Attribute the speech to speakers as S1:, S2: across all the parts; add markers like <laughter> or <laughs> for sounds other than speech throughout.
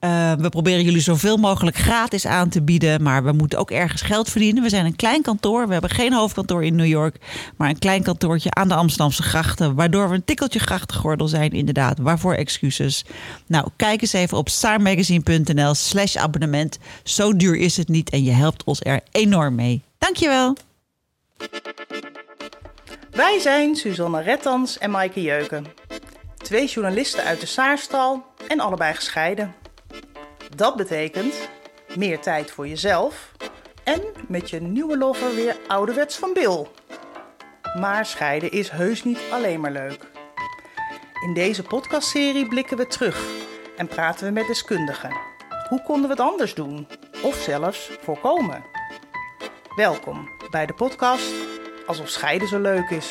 S1: Uh, we proberen jullie zoveel mogelijk gratis aan te bieden, maar we moeten ook ergens geld verdienen. We zijn een klein kantoor. We hebben geen hoofdkantoor in New York, maar een klein kantoortje aan de Amsterdamse grachten, waardoor we een tikkeltje grachtengordel zijn, inderdaad. Waarvoor excuses? Nou, kijk eens even op saarmagazine.nl/slash abonnement. Zo duur is het niet en je helpt ons er enorm mee. Dankjewel.
S2: Wij zijn Suzanne Rettans en Maaike Jeuken. Twee journalisten uit de Saarstal en allebei gescheiden. Dat betekent meer tijd voor jezelf en met je nieuwe lover weer ouderwets van bil. Maar scheiden is heus niet alleen maar leuk. In deze podcastserie blikken we terug en praten we met deskundigen. Hoe konden we het anders doen? Of zelfs voorkomen? Welkom bij de podcast Alsof scheiden zo leuk is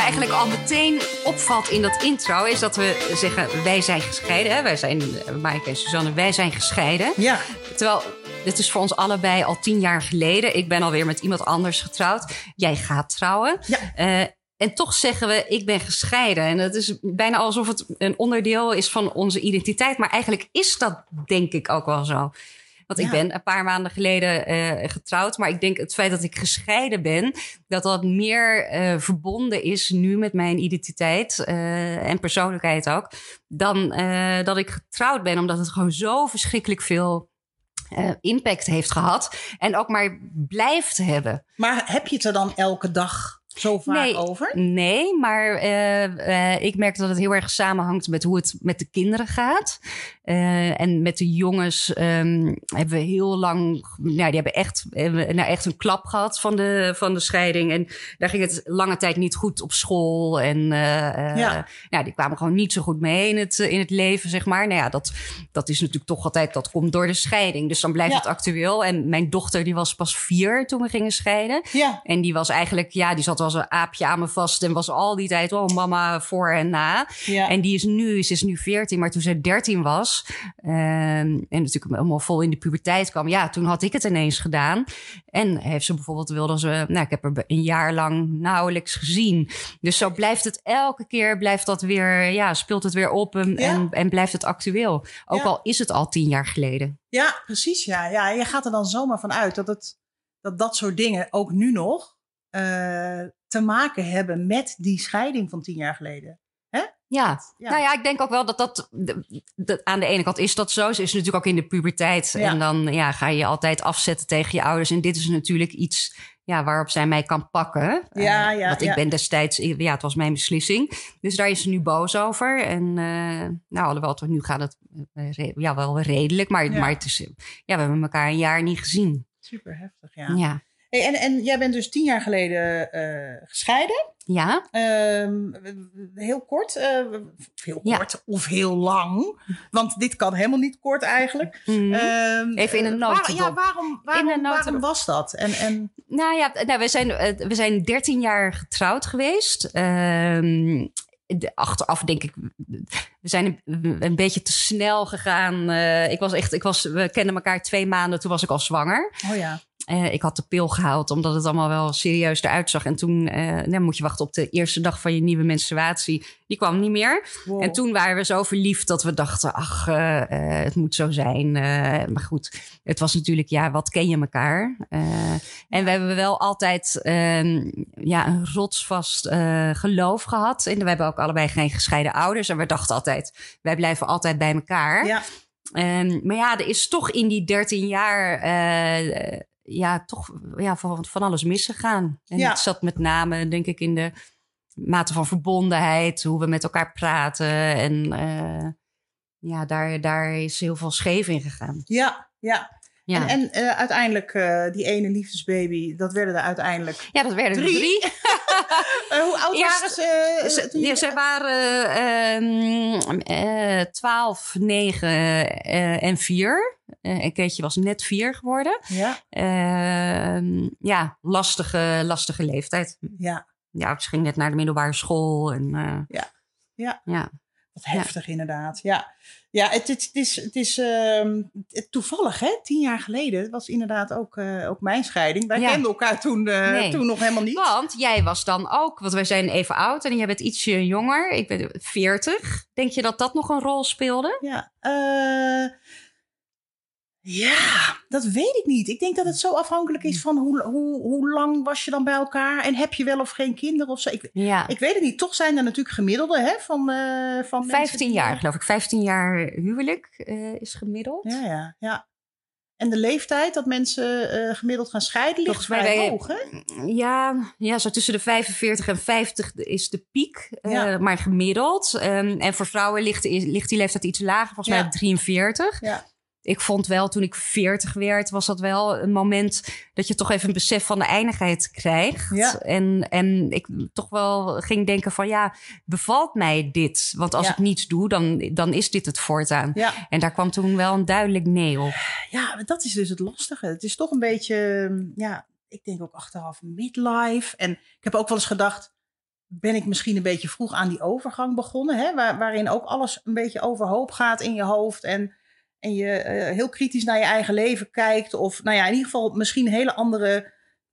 S3: me eigenlijk al meteen opvalt in dat intro, is dat we zeggen: wij zijn gescheiden. Hè? Wij zijn, Maaike en Suzanne, wij zijn gescheiden.
S2: Ja.
S3: Terwijl. Dit is voor ons allebei al tien jaar geleden. Ik ben alweer met iemand anders getrouwd. Jij gaat trouwen.
S2: Ja.
S3: Uh, en toch zeggen we, ik ben gescheiden. En dat is bijna alsof het een onderdeel is van onze identiteit. Maar eigenlijk is dat denk ik ook wel zo. Want ik ben een paar maanden geleden uh, getrouwd. Maar ik denk het feit dat ik gescheiden ben, dat dat meer uh, verbonden is nu met mijn identiteit uh, en persoonlijkheid ook. Dan dat ik getrouwd ben, omdat het gewoon zo verschrikkelijk veel impact heeft gehad. En ook maar blijft hebben.
S2: Maar heb je het er dan elke dag zo vaak
S3: nee,
S2: over?
S3: Nee, maar uh, uh, ik merk dat het heel erg samenhangt met hoe het met de kinderen gaat. Uh, en met de jongens um, hebben we heel lang, nou, die hebben echt, hebben, nou, echt een klap gehad van de, van de scheiding. En daar ging het lange tijd niet goed op school. En ja. nou, die kwamen gewoon niet zo goed mee in het, in het leven, zeg maar. Nou ja, dat, dat is natuurlijk toch altijd, dat komt door de scheiding. Dus dan blijft ja. het actueel. En mijn dochter, die was pas vier toen we gingen scheiden.
S2: Ja.
S3: En die was eigenlijk, ja, die zat was een aapje aan me vast en was al die tijd, oh mama, voor en na.
S2: Ja.
S3: En die is nu, ze is nu 14, maar toen ze 13 was um, en natuurlijk helemaal vol in de puberteit kwam, ja, toen had ik het ineens gedaan. En heeft ze bijvoorbeeld wilde ze, nou, ik heb er een jaar lang nauwelijks gezien. Dus zo blijft het elke keer, blijft dat weer, ja, speelt het weer op en,
S2: ja.
S3: en, en, blijft het actueel. Ook
S2: Ja.
S3: al is het al tien jaar geleden.
S2: Ja, precies. Ja. ja, je gaat er dan zomaar van uit dat, het, dat dat soort dingen ook nu nog uh, te maken hebben met die scheiding van tien jaar geleden.
S3: Ja.
S2: Ja.
S3: nou ja, ik denk ook wel dat dat, dat, aan de ene kant is dat zo. Ze is natuurlijk ook in de puberteit.
S2: Ja.
S3: En dan ja, ga je je altijd afzetten tegen je ouders. En dit is natuurlijk iets ja, waarop zij mij kan pakken.
S2: Ja,
S3: Uh,
S2: ja,
S3: want ik
S2: ja.
S3: ben destijds, ja, het was mijn beslissing. Dus daar is ze nu boos over. En uh, nou, alhoewel, toch, nu gaat het uh, re- ja, wel redelijk. Maar,
S2: Ja.
S3: maar het is, ja, we hebben elkaar een jaar niet gezien.
S2: Super heftig, ja.
S3: Ja.
S2: Hey, en, en jij bent dus tien jaar geleden gescheiden.
S3: Ja,
S2: Um, heel kort, uh, heel
S3: Ja.
S2: kort of heel lang. Want dit kan helemaal niet kort eigenlijk.
S3: Mhm.
S2: Um,
S3: Even in een
S2: waar-
S3: notendop.
S2: Ja, waarom, waarom, was dat? En, en,
S3: Nou ja, nou, we, zijn, eh, we zijn 13 jaar getrouwd geweest. Ehm, de- achteraf denk ik, we zijn een, een beetje te snel gegaan. Eh, ik was echt, ik was, we kenden elkaar twee maanden, toen was ik al zwanger.
S2: oh ja.
S3: Eh, ik had de pil gehaald omdat het allemaal wel serieus eruit zag. En toen dan moet je wachten op de eerste dag van je nieuwe menstruatie. Die kwam niet meer.
S2: Wow.
S3: En toen waren we zo verliefd dat we dachten, ach, eh, het moet zo zijn. Maar goed, het was natuurlijk, ja, wat ken je elkaar? En we hebben wel altijd ehm, ja, een rotsvast geloof gehad. En we hebben ook allebei geen gescheiden ouders. En we dachten altijd, wij blijven altijd bij elkaar.
S2: Ja,
S3: Ehm, maar ja, er is toch in die 13 jaar ja, toch ja, van, van alles misgegaan. En
S2: Ja.
S3: het zat met name, denk ik, in de mate van verbondenheid, hoe we met elkaar praten. En eh, ja, daar, daar is heel veel scheef in gegaan.
S2: Ja, ja.
S3: Ja,
S2: En, en eh, uiteindelijk, eh, die ene liefdesbaby, dat werden er uiteindelijk.
S3: ja dat werden er
S2: Drie?
S3: drie. <laughs>
S2: Eh, hoe oud waren ze?
S3: Ze,
S2: toen
S3: ja, ze waren ehm, eh 12, 9 eh, en 4. Eh en Keetje was net 4 geworden.
S2: Ja,
S3: Ehm, ja, lastige, lastige leeftijd.
S2: ja,
S3: Ja, ze ging net naar de middelbare school. En,
S2: Ja. Ja.
S3: ja.
S2: Wat heftig inderdaad. Ja, ja het, het, het is, het is ehm, toevallig, hè? Tien jaar geleden was inderdaad ook, eh, ook mijn scheiding. Wij
S3: Ja.
S2: kenden elkaar toen, eh,
S3: Nee.
S2: toen nog helemaal niet.
S3: Want jij was dan ook, want wij zijn even oud en jij bent ietsje jonger. Ik ben 40. Denk je dat dat nog een rol speelde?
S2: Ja, eh, ja, dat weet ik niet. Ik denk dat het zo afhankelijk is van hoe, hoe, hoe lang was je dan bij elkaar en heb je wel of geen kinderen of zo. Ik,
S3: Ja.
S2: ik weet het niet. Toch zijn er natuurlijk gemiddelde hè, van, eh van mensen
S3: 15
S2: die-
S3: jaar, geloof ik. 15 jaar huwelijk eh, is gemiddeld.
S2: Ja, ja, ja. En de leeftijd dat mensen eh, gemiddeld gaan scheiden ligt
S3: mij
S2: vrij
S3: wij-
S2: hoog, hè?
S3: Ja, ja, zo tussen de 45 en 50 is de piek,
S2: Ja.
S3: maar gemiddeld. Ehm, en voor vrouwen ligt, ligt die leeftijd iets lager, volgens mij
S2: Ja.
S3: op 43.
S2: Ja.
S3: Ik vond wel, toen ik 40 werd, was dat wel een moment dat je toch even een besef van de eindigheid krijgt.
S2: Ja.
S3: En, en ik toch wel ging denken van, ja, bevalt mij dit? Want als
S2: Ja.
S3: ik niets doe, dan, dan is dit het voortaan.
S2: Ja.
S3: En daar kwam toen wel een duidelijk nee op.
S2: ja, dat is dus het lastige. Het is toch een beetje, mm, ja, ik denk ook achteraf midlife. En ik heb ook wel eens gedacht, ben ik misschien een beetje vroeg aan die overgang begonnen, hè? Waar, waarin ook alles een beetje overhoop gaat in je hoofd en, en je eh, heel kritisch naar je eigen leven kijkt. Of nou ja, in ieder geval misschien hele andere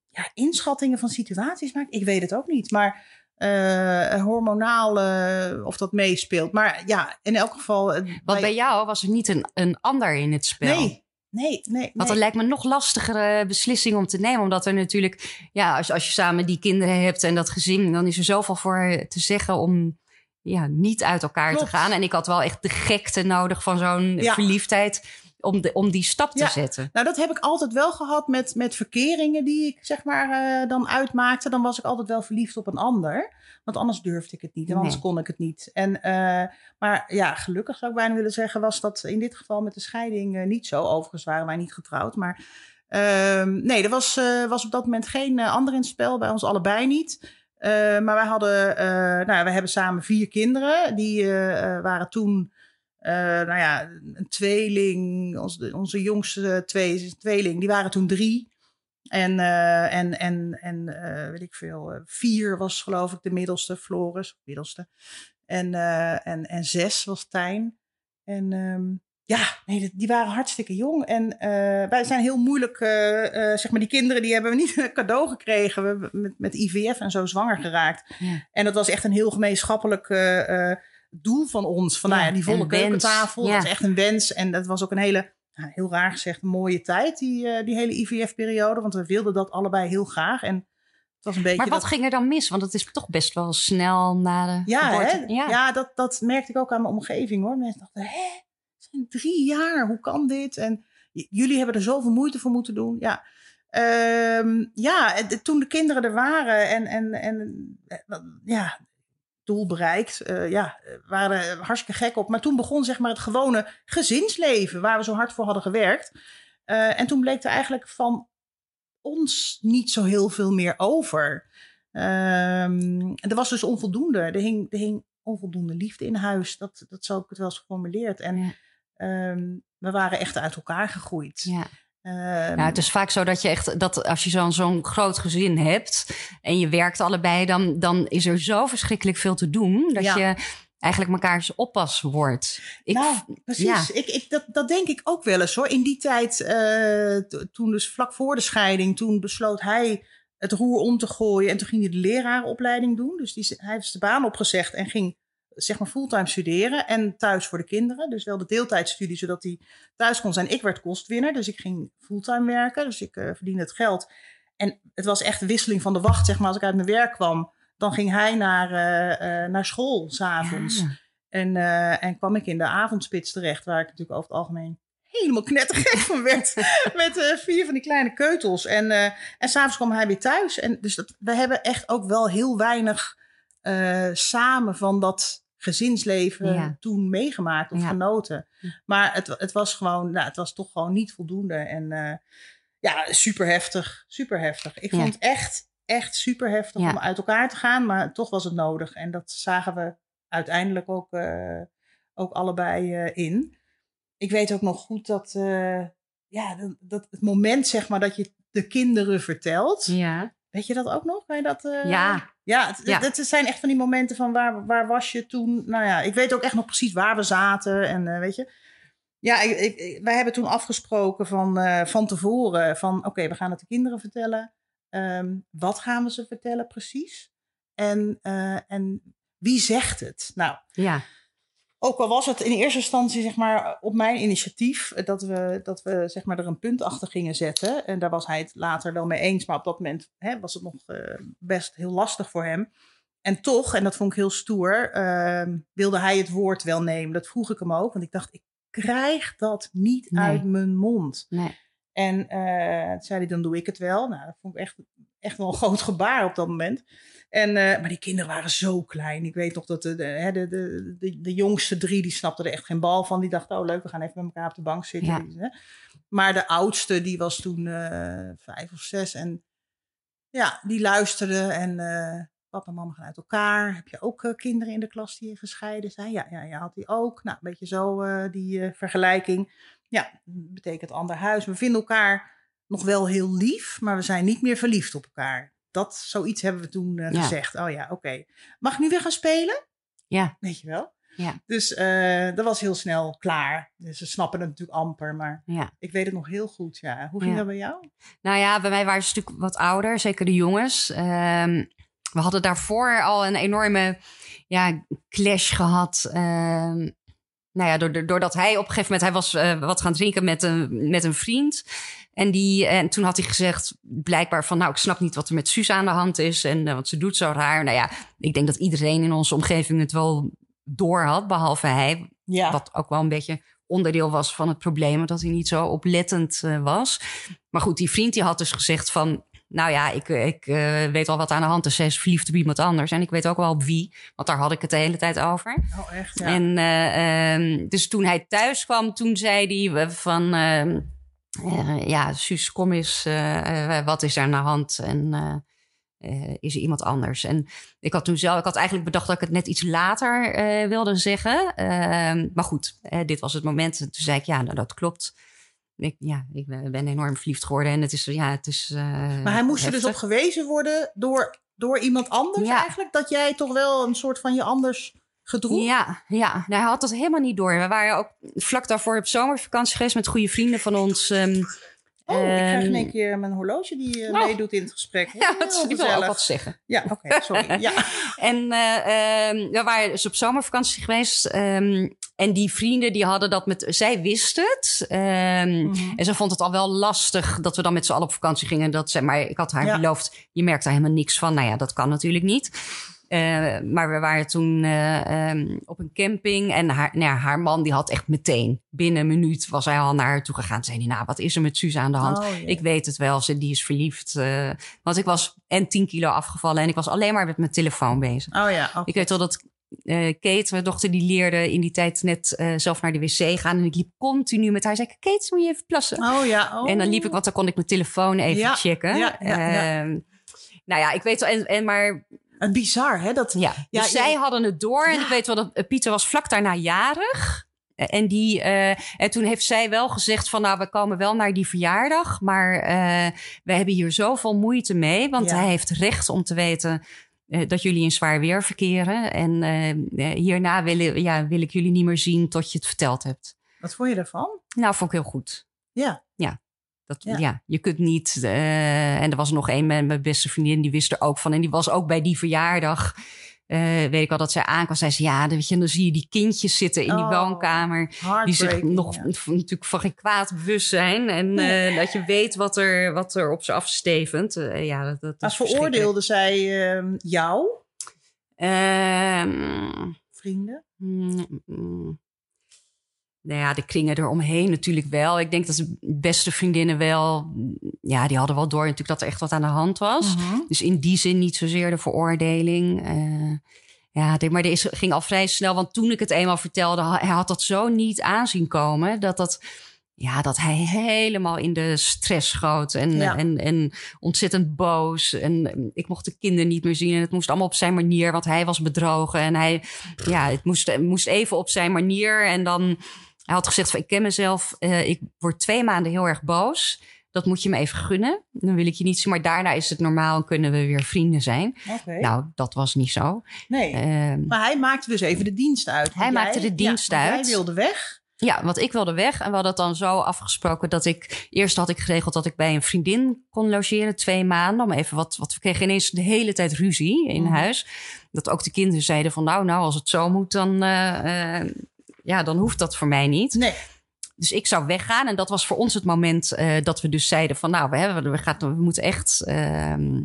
S2: ja, inschattingen van situaties maakt. Ik weet het ook niet, maar eh, hormonaal eh, of dat meespeelt. Maar ja, in elk geval. eh,
S3: Want
S2: bij-
S3: bij jou was er niet een, een ander in het spel.
S2: Nee, nee, nee.
S3: Want
S2: nee.
S3: dat lijkt me nog lastigere beslissing om te nemen. Omdat er natuurlijk, ja, als, als je samen die kinderen hebt en dat gezin, dan is er zoveel voor te zeggen om ja, niet uit elkaar
S2: Klopt.
S3: te gaan. En ik had wel echt de gekte nodig van zo'n
S2: Ja.
S3: verliefdheid om, de, om die stap te
S2: Ja.
S3: zetten.
S2: Nou, dat heb ik altijd wel gehad met, met verkeringen die ik zeg maar eh, dan uitmaakte. Dan was ik altijd wel verliefd op een ander. Want anders durfde ik het niet en anders kon ik het niet. En, eh, maar ja, gelukkig zou ik bijna willen zeggen, was dat in dit geval met de scheiding eh, niet zo. Overigens waren wij niet getrouwd. Maar ehm, nee, er was, was op dat moment geen ander in het spel, bij ons allebei niet. Eh, maar wij hadden, eh, nou, we hebben samen vier kinderen. Die eh, waren toen nou ja, een tweeling, onze, onze jongste twee, tweeling, die waren toen drie. En, en, en, en weet ik veel, vier was geloof ik de middelste, Floris, middelste. En, en, en zes was Tijn. En ehm, ja, nee, die- waren hartstikke jong. En eh, wij zijn heel moeilijk, eh, eh, zeg maar, die kinderen die hebben we niet <laughs> een cadeau gekregen. We hebben met, met IVF en zo zwanger geraakt.
S3: Ja.
S2: En dat was echt een heel gemeenschappelijk doel van ons. Van
S3: Ja,
S2: nou ja, die volle keukentafel.
S3: Ja.
S2: Dat is echt een wens. En dat was ook een hele, nou, heel raar gezegd, mooie tijd, die, die hele IVF-periode. Want we wilden dat allebei heel graag. En het was een beetje.
S3: Maar wat
S2: dat,
S3: ging er dan mis? Want het is toch best wel snel na de
S2: ja,
S3: geboorte.
S2: hè? ja. dat, dat merkte ik ook aan mijn omgeving hoor. Mensen dachten, hè, drie jaar, hoe kan dit? En jullie hebben er zoveel moeite voor moeten doen. Ja, Ehm, ja toen de kinderen er waren en, en, en eh, ja, doel bereikt, eh, ja, waren er hartstikke gek op. Maar toen begon zeg maar het gewone gezinsleven waar we zo hard voor hadden gewerkt. Eh, en toen bleek er eigenlijk van ons niet zo heel veel meer over. En er was dus onvoldoende. Er hing, er hing onvoldoende liefde in huis. Dat, dat zo heb ik het wel eens geformuleerd. En Ehm, we waren echt uit elkaar gegroeid.
S3: Ja. Ja, het is vaak zo dat je echt, dat als je zo'n zo'n groot gezin hebt en je werkt allebei, dan, dan is er zo verschrikkelijk veel te doen dat
S2: Ja.
S3: je eigenlijk mekaars oppas wordt. Ik,
S2: nou, precies.
S3: ja.
S2: Ik, ik, dat, dat denk ik ook wel eens hoor. In die tijd, eh, toen dus vlak voor de scheiding, toen besloot hij het roer om te gooien. En toen ging hij de lerarenopleiding doen. Dus die, hij heeft zijn baan opgezegd en ging zeg maar fulltime studeren. En thuis voor de kinderen. Dus wel de deeltijdstudie, zodat hij thuis kon zijn. Ik werd kostwinner, dus ik ging fulltime werken. Dus ik eh, verdiende het geld. En het was echt wisseling van de wacht, zeg maar. Als ik uit mijn werk kwam, dan ging hij naar, eh, eh, naar school s'avonds.
S3: Ja.
S2: En, en kwam ik in de avondspits terecht, waar ik natuurlijk over het algemeen helemaal knettergek van werd. <laughs> met vier van die kleine keutels. En, eh en s'avonds kwam hij weer thuis. En dus dat, we hebben echt ook wel heel weinig samen van dat gezinsleven
S3: Ja.
S2: toen meegemaakt of
S3: Ja.
S2: genoten. Maar het, het was gewoon, nou, het was toch gewoon niet voldoende. En eh, ja, super heftig, super heftig. Ik
S3: Ja.
S2: vond het echt, echt super heftig om uit elkaar te gaan, maar toch was het nodig. En dat zagen we uiteindelijk ook, eh, ook allebei eh, in. Ik weet ook nog goed dat, ja, dat, dat het moment zeg maar dat je de kinderen vertelt.
S3: Ja.
S2: Weet je dat ook nog? Kan je dat, eh,
S3: Ja.
S2: ja, het,
S3: Ja.
S2: het zijn echt van die momenten van waar, waar was je toen? Nou ja, ik weet ook echt nog precies waar we zaten en eh, weet je. Ja, ik, wij hebben toen afgesproken van, eh, van tevoren van oké, we gaan het de kinderen vertellen. Ehm, wat gaan we ze vertellen precies? En, en wie zegt het? Nou,
S3: Ja.
S2: Ook al was het in eerste instantie zeg maar, op mijn initiatief eh, dat we, dat we zeg maar, er een punt achter gingen zetten. En daar was hij het later wel mee eens, maar op dat moment hè, was het nog eh, best heel lastig voor hem. En toch, en dat vond ik heel stoer, ehm, wilde hij het woord wel nemen. Dat vroeg ik hem ook, want ik dacht, ik krijg dat niet
S3: Nee.
S2: uit mijn mond.
S3: Nee.
S2: En toen zei hij, dan doe ik het wel. Nou, dat vond ik echt, echt wel een groot gebaar op dat moment. En, eh, maar die kinderen waren zo klein. Ik weet nog dat de, de, de, de, de, jongste drie, die snapten er echt geen bal van. Die dachten, oh leuk, we gaan even met elkaar op de bank zitten.
S3: Ja.
S2: Die. Maar de oudste, die was toen eh, vijf of zes. En ja, die luisterde en eh, papa en mama gaan uit elkaar. Heb je ook kinderen in de klas die gescheiden zijn? Ja, ja, ja, had hij ook. Nou, een beetje zo die vergelijking. Ja, betekent ander huis. We vinden elkaar nog wel heel lief, maar we zijn niet meer verliefd op elkaar. Dat, zoiets hebben we toen eh,
S3: Ja.
S2: gezegd. Oh ja, oké. Mag ik nu weer gaan spelen?
S3: Ja.
S2: Weet je wel?
S3: Ja.
S2: Dus eh, dat was heel snel klaar. Dus ze snappen het natuurlijk amper, maar
S3: Ja.
S2: ik weet het nog heel goed. Ja. Hoe ging
S3: Ja.
S2: dat bij jou?
S3: Nou ja, bij mij waren ze natuurlijk wat ouder, zeker de jongens. Ehm, we hadden daarvoor al een enorme ja, clash gehad. Ehm, nou ja, doordat hij op een gegeven moment... Hij was eh, wat gaan drinken met een, met een vriend. En, die, en toen had hij gezegd, blijkbaar van... nou, ik snap niet wat er met Suus aan de hand is. En, eh, want ze doet zo raar. Nou ja, ik denk dat iedereen in onze omgeving het wel door had, behalve hij.
S2: Ja.
S3: Wat ook wel een beetje onderdeel was van het probleem. Dat hij niet zo oplettend eh, was. Maar goed, die vriend die had dus gezegd van... Nou ja, ik, ik eh, weet al wat aan de hand is. Zij is verliefd op iemand anders. En ik weet ook wel op wie. Want daar had ik het de hele tijd over.
S2: Oh, echt? Ja.
S3: En eh, ehm, dus toen hij thuis kwam, toen zei hij van... ehm, eh, ja, Suus, kom eens. eh, eh, wat is er aan de hand? En eh, eh, is er iemand anders? En ik had toen zelf... Ik had eigenlijk bedacht dat ik het net iets later eh, wilde zeggen. Ehm, maar goed, eh, dit was het moment. Toen zei ik, ja, nou, dat klopt. Ik, ja, ik ben, enorm verliefd geworden. En het is, ja, het is... eh,
S2: maar hij moest er dus op gewezen worden door, door iemand anders
S3: Ja.
S2: eigenlijk? Dat jij toch wel een soort van je anders gedroeg?
S3: Ja, ja. Nou, hij had dat helemaal niet door. We waren ook vlak daarvoor op zomervakantie geweest met goede vrienden van ons. ehm,
S2: Oh, ik krijg in
S3: ehm,
S2: één keer mijn horloge die eh,
S3: Nou.
S2: meedoet in het gesprek.
S3: Ja, dat is,
S2: gezellig.
S3: wat zeggen.
S2: Ja, oké, sorry. <laughs> Ja.
S3: En eh, ehm, we waren dus op zomervakantie geweest. ehm, en die vrienden die hadden dat met... Zij wist het.
S2: Mhm.
S3: En ze vond het al wel lastig dat we dan met z'n allen op vakantie gingen. Dat ze, maar ik had haar
S2: Ja.
S3: beloofd, je merkt daar helemaal niks van. Nou ja, dat kan natuurlijk niet. Eh, maar we waren toen eh, ehm, op een camping. En haar, nou ja, haar man die had echt meteen, binnen een minuut was hij al naar haar toe gegaan. Zei hij, nou wat is er met Suze aan de hand?
S2: Oh,
S3: ik weet het wel, ze, die is verliefd. eh, want ik was en 10 kilo afgevallen. En ik was alleen maar met mijn telefoon bezig.
S2: Oh ja.
S3: Ik weet wel dat eh, Kate, mijn dochter, die leerde in die tijd net zelf naar de wc gaan. En ik liep continu met haar. Zei ik, Kate, moet je even plassen?
S2: Oh ja. Oh.
S3: En dan liep ik, want dan kon ik mijn telefoon even
S2: Ja,
S3: checken.
S2: ja, ja, ja.
S3: Ehm, nou ja, ik weet wel. En, en maar
S2: En bizar, hè? Dat,
S3: ja,
S2: Ja,
S3: dus
S2: ja.
S3: zij hadden het door. En
S2: Ja.
S3: ik weet wel dat eh, Pieter was vlak daarna jarig. Eh, En, die, eh, en toen heeft zij wel gezegd van nou, we komen wel naar die verjaardag. Maar eh, we hebben hier zoveel moeite mee. Want
S2: Ja.
S3: hij heeft recht om te weten dat jullie in zwaar weer verkeren. En hierna wil, ja, wil ik jullie niet meer zien tot je het verteld hebt.
S2: Wat vond je daarvan?
S3: Nou, vond ik heel goed.
S2: Ja.
S3: Dat,
S2: Ja.
S3: ja. je kunt niet. eh, en er was nog een, mijn, mijn beste vriendin, die wist er ook van. En die was ook bij die verjaardag. Eh, weet ik wel dat zij aankwam. Zei ze, ja, dan, weet je, dan zie je die kindjes zitten in die
S2: Oh,
S3: woonkamer. Die zich nog
S2: ja.
S3: natuurlijk van geen kwaad bewust zijn. En eh, dat je weet wat er, wat er op ze afstevend. Ja, dat, dat
S2: Maar veroordeelde zij ehm, jou,
S3: Ehm,
S2: vrienden?
S3: Mm, mm. Nou ja, de kringen eromheen natuurlijk wel. Ik denk dat de beste vriendinnen wel... Ja, die hadden wel door natuurlijk dat er echt wat aan de hand was.
S2: Mhm.
S3: Dus in die zin niet zozeer de veroordeling. Eh, Ja, maar deze ging al vrij snel. Want toen ik het eenmaal vertelde, hij had dat zo niet aanzien komen. Dat, dat, ja, dat hij helemaal in de stress schoot. En,
S2: Ja.
S3: en, en ontzettend boos. En ik mocht de kinderen niet meer zien. En het moest allemaal op zijn manier. Want hij was bedrogen. En hij, ja, het moest, moest even op zijn manier. En dan, hij had gezegd van, ik ken mezelf. eh, ik word twee maanden heel erg boos. Dat moet je me even gunnen. Dan wil ik je niet zien. Maar daarna is het normaal en kunnen we weer vrienden zijn. Nou, dat was niet zo.
S2: nee.
S3: Ehm,
S2: maar hij maakte dus even de dienst uit.
S3: Hij maakte de dienst
S2: ja,
S3: uit.
S2: Hij wilde weg.
S3: Ja, want ik wilde weg. En we hadden het dan zo afgesproken dat ik... Eerst had ik geregeld dat ik bij een vriendin kon logeren. Twee maanden. Om even wat... wat we kregen ineens de hele tijd ruzie in
S2: Mhm.
S3: huis. Dat ook de kinderen zeiden van... Nou, nou, als het zo moet, dan... eh, eh, ja, dan hoeft dat voor mij niet.
S2: Nee.
S3: Dus ik zou weggaan. En dat was voor ons het moment eh, dat we dus zeiden van... Nou, we, hebben, we, gaan, we moeten echt... ehm,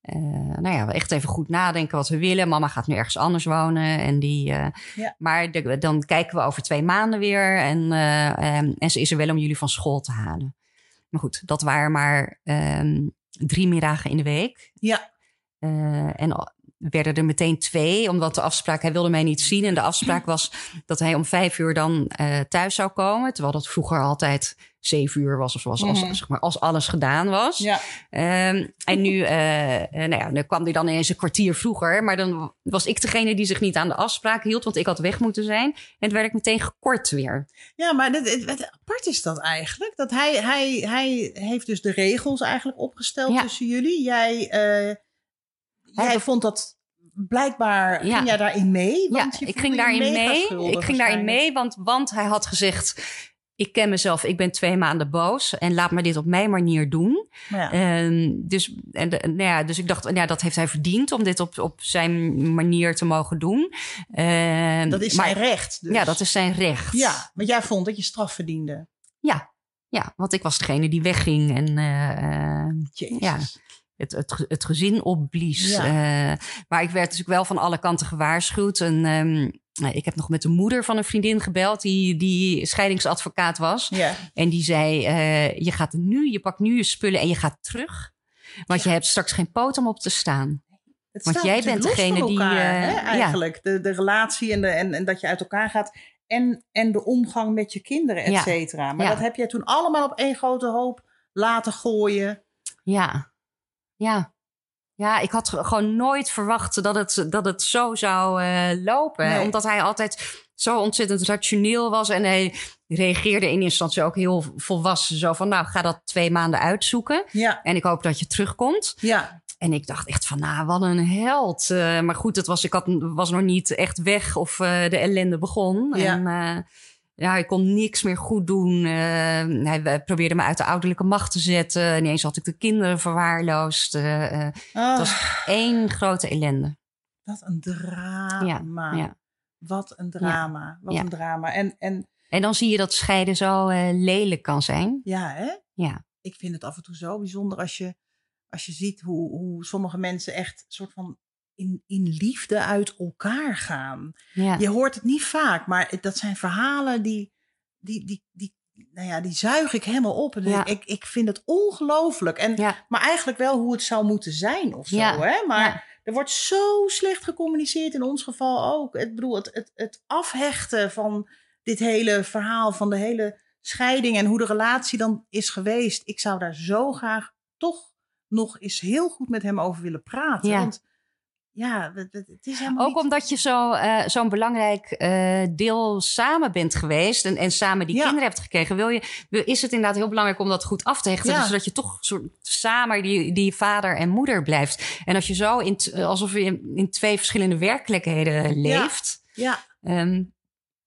S3: eh, nou ja, echt even goed nadenken wat we willen. Mama gaat nu ergens anders wonen. En die, eh,
S2: Ja.
S3: Maar de- dan kijken we over twee maanden weer. En, eh, ehm, en ze is er wel om jullie van school te halen. Maar goed, dat waren maar ehm, drie middagen in de week.
S2: Ja.
S3: En werden er meteen twee, omdat de afspraak, hij wilde mij niet zien. En de afspraak was dat hij om vijf uur dan eh, thuis zou komen. Terwijl dat vroeger altijd zeven uur was of zoals, als,
S2: Mhm.
S3: zeg maar, als alles gedaan was.
S2: Ja.
S3: Ehm, en nu, eh, eh, nou ja, dan kwam hij dan ineens een kwartier vroeger. Maar dan was ik degene die zich niet aan de afspraak hield, want ik had weg moeten zijn. En werd ik meteen gekort weer.
S2: Ja, maar dit, wat apart is dat eigenlijk? Dat hij, hij, hij heeft dus de regels eigenlijk opgesteld
S3: Ja.
S2: tussen jullie. Jij, jij
S3: Hij-
S2: vond dat blijkbaar,
S3: Ja.
S2: ging jij daarin mee?
S3: Ja,
S2: Want je
S3: ik ging daarin mee. Ik ging daarin mee, want, want hij had gezegd: Ik ken mezelf, ik ben twee maanden boos. En laat me dit op mijn manier doen.
S2: Maar ja.
S3: Ehm, dus, en, de- nou ja, dus ik dacht, nou ja, dat heeft hij verdiend om dit op, op zijn manier te mogen doen. Ehm,
S2: dat is
S3: maar,
S2: zijn recht. Dus.
S3: Ja, dat is zijn recht.
S2: Ja, want jij vond dat je straf verdiende.
S3: Ja, ja, want ik was degene die wegging en eh, eh,
S2: Jezus.
S3: Ja. Het, het, ge- het gezin opblies.
S2: Ja.
S3: Eh, maar ik werd natuurlijk wel van alle kanten gewaarschuwd. En ehm, nou, ik heb nog met de moeder van een vriendin gebeld, die, die scheidingsadvocaat was.
S2: Ja.
S3: En die zei: eh, Je gaat nu, je pakt nu je spullen en je gaat terug. Want je hebt straks geen poot om op te staan.
S2: Het
S3: Want jij bent degene die, eh,
S2: hè, eigenlijk. De, de relatie en, de, en, en dat je uit elkaar gaat. En, en de omgang met je kinderen, et cetera. Maar dat heb jij toen allemaal op één grote hoop laten gooien.
S3: Ja, ja. Ja, ik had gewoon nooit verwacht dat het, dat het zo zou eh, lopen.
S2: Nee.
S3: Omdat hij altijd zo ontzettend rationeel was. En hij reageerde in eerste instantie ook heel volwassen. Zo van, nou, ga dat twee maanden uitzoeken.
S2: Ja,
S3: En ik hoop dat je terugkomt.
S2: ja.
S3: En ik dacht echt van, nou, wat een held. Eh, maar goed, het was, ik had, was nog niet echt weg of eh, de ellende begon.
S2: Ja.
S3: En ja, ik kon niks meer goed doen. Eh, hij probeerde me uit de ouderlijke macht te zetten. Ineens had ik de kinderen verwaarloosd.
S2: Ah,
S3: het was één grote ellende.
S2: Wat een drama.
S3: ja.
S2: Wat een drama. Wat een drama. En, en
S3: En dan zie je dat scheiden zo lelijk kan zijn.
S2: ja, hè?
S3: Ja,
S2: ik vind het af en toe zo bijzonder als je, als je ziet hoe, hoe sommige mensen echt soort van in, in liefde uit elkaar gaan.
S3: ja.
S2: Je hoort het niet vaak, maar dat zijn verhalen die, die, die, die, nou ja, die zuig ik helemaal op. En
S3: Ja.
S2: ik, ik vind het ongelooflijk. En,
S3: ja.
S2: Maar eigenlijk wel hoe het zou moeten zijn of zo. Hè? Maar er wordt zo slecht gecommuniceerd in ons geval ook. Ik bedoel, het, het, het afhechten van dit hele verhaal, van de hele scheiding en hoe de relatie dan is geweest. Ik zou daar zo graag toch nog eens heel goed met hem over willen praten. Want ja, het, is helemaal
S3: Ook
S2: niet...
S3: omdat je zo, eh, zo'n belangrijk eh, deel samen bent geweest en, en samen die
S2: Ja.
S3: kinderen hebt gekregen, wil je, wil- is het inderdaad heel belangrijk om dat goed af te hechten.
S2: Ja.
S3: Dus zodat je toch soort samen die, die vader en moeder blijft. En als je zo in, t- alsof je in, in twee verschillende werkelijkheden leeft,
S2: Ja,
S3: ehm,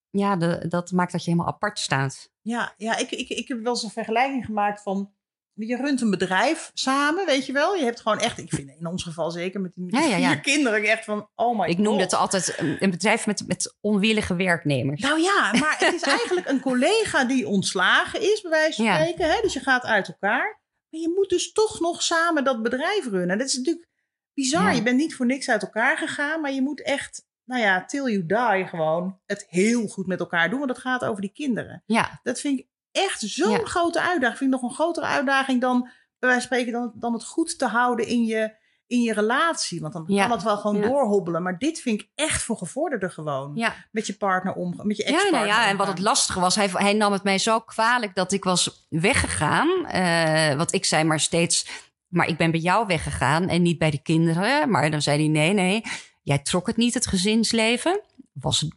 S3: ja, de, dat maakt dat je helemaal apart staat.
S2: ja, ja ik, ik, ik heb wel eens een vergelijking gemaakt van... Je runt een bedrijf samen, weet je wel. Je hebt gewoon echt, ik vind in ons geval zeker met die, met die
S3: Ja, ja, ja.
S2: vier kinderen echt van, oh my
S3: Ik
S2: god.
S3: het altijd een, bedrijf met, met onwillige werknemers.
S2: Nou ja, maar het is <laughs> eigenlijk een collega die ontslagen is, bij wijze van spreken. Hè? Dus je gaat uit elkaar. Maar je moet dus toch nog samen dat bedrijf runnen. Dat is natuurlijk bizar. Je bent niet voor niks uit elkaar gegaan, maar je moet echt, nou ja, till you die gewoon het heel goed met elkaar doen. Want het gaat over die kinderen.
S3: Ja,
S2: Dat vind ik echt zo'n
S3: Ja.
S2: grote uitdaging. Vind ik nog een grotere uitdaging dan, bij wijze van spreken, dan, dan het goed te houden in je, in je relatie. Want dan
S3: Ja.
S2: kan het wel gewoon
S3: Ja.
S2: doorhobbelen. Maar dit vind ik echt voor gevorderden gewoon.
S3: Ja.
S2: Met je partner omgaan, met je
S3: Ja,
S2: ex-partner
S3: nou ja, en wat het lastige was, hij, hij nam het mij zo kwalijk dat ik was weggegaan. Eh want ik zei maar steeds, maar ik ben bij jou weggegaan en niet bij de kinderen. Maar dan zei hij, nee, nee, jij trok het niet, het gezinsleven. Was,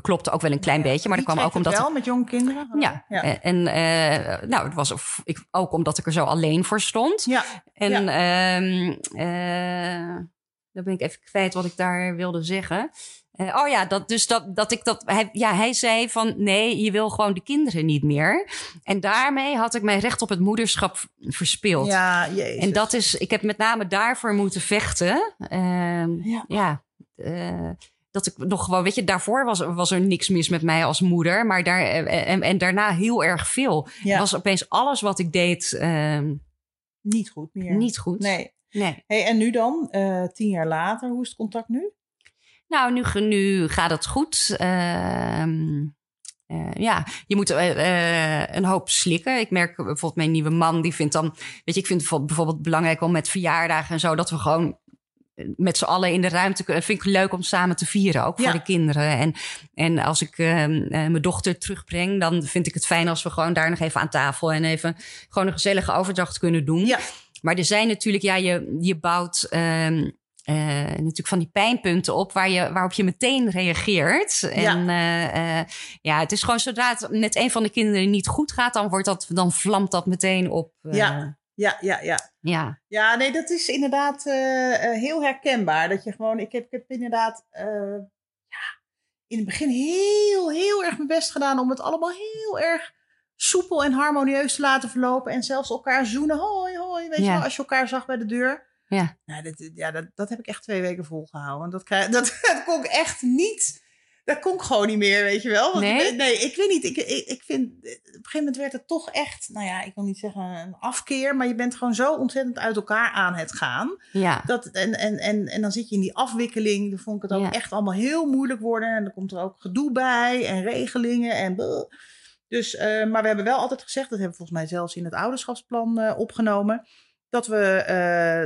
S3: klopte ook wel een klein beetje, maar dat kwam ook omdat...
S2: wel met jonge kinderen?
S3: Ja,
S2: Ja.
S3: eh, en eh, nou, het was of- ik, ook omdat ik er zo alleen voor stond.
S2: Ja.
S3: En ehm, eh, dan ben ik even kwijt wat ik daar wilde zeggen. Oh ja, dat, dus dat, dat ik dat. Hij, ja, hij zei van nee, je wil gewoon de kinderen niet meer. En daarmee had ik mijn recht op het moederschap verspeeld.
S2: Ja, jezus.
S3: en dat is, ik heb met name daarvoor moeten vechten. Ehm,
S2: Ja.
S3: ja. Dat ik nog gewoon, weet je, daarvoor was, was er niks mis met mij als moeder. Maar daar, eh, en, en daarna heel erg veel.
S2: Ja.
S3: Was opeens alles wat ik deed ehm,
S2: Niet goed meer.
S3: niet goed.
S2: Nee.
S3: nee.
S2: Hey, en nu dan, eh, tien jaar later, hoe is het contact nu?
S3: Nou, nu, nu gaat het goed. Ehm, eh, ja, je moet eh, eh, een hoop slikken. Ik merk bijvoorbeeld mijn nieuwe man, die vindt dan... Weet je, ik vind het bijvoorbeeld- belangrijk om met verjaardagen en zo... dat we gewoon eh, met z'n allen in de ruimte. Vind ik leuk om samen te vieren, ook voor de kinderen. En, en als ik ehm, eh, mijn dochter terugbreng, dan vind ik het fijn als we gewoon daar nog even aan tafel en even gewoon een gezellige overdracht kunnen doen.
S2: Ja.
S3: Maar er zijn natuurlijk, ja, je, je bouwt ehm, eh, natuurlijk van die pijnpunten op waar je, waarop je meteen reageert. En eh, ja, het is gewoon zodra het met een van de kinderen niet goed gaat, dan, wordt dat, dan vlamt dat meteen op.
S2: Ja. Ja, ja, ja.
S3: ja.
S2: Ja, nee, dat is inderdaad eh, eh, heel herkenbaar. Dat je gewoon, ik heb, ik heb inderdaad eh, ja, in het begin heel, heel erg mijn best gedaan om het allemaal heel erg soepel en harmonieus te laten verlopen. En zelfs elkaar zoenen. Hoi, hoi. Weet je
S3: Ja.
S2: wel, als je elkaar zag bij de deur.
S3: Ja.
S2: Nou, dat, ja, dat, dat heb ik echt twee weken volgehouden. Dat, krijg, dat, <laughs> dat kon ik echt niet. Dat kon ik gewoon niet meer, weet je wel. Want
S3: Nee?
S2: ik, nee, ik weet niet. Ik, ik, ik vind, op een gegeven moment werd het toch echt, nou ja, ik wil niet zeggen een afkeer, maar je bent gewoon zo ontzettend uit elkaar aan het gaan.
S3: Ja.
S2: Dat, en, en, en, en dan zit je in die afwikkeling. Dan vond ik het ook
S3: Ja.
S2: echt allemaal heel moeilijk worden. En dan komt er ook gedoe bij en regelingen en. Dus, eh, maar we hebben wel altijd gezegd, dat hebben we volgens mij zelfs in het ouderschapsplan eh, opgenomen, dat we, eh,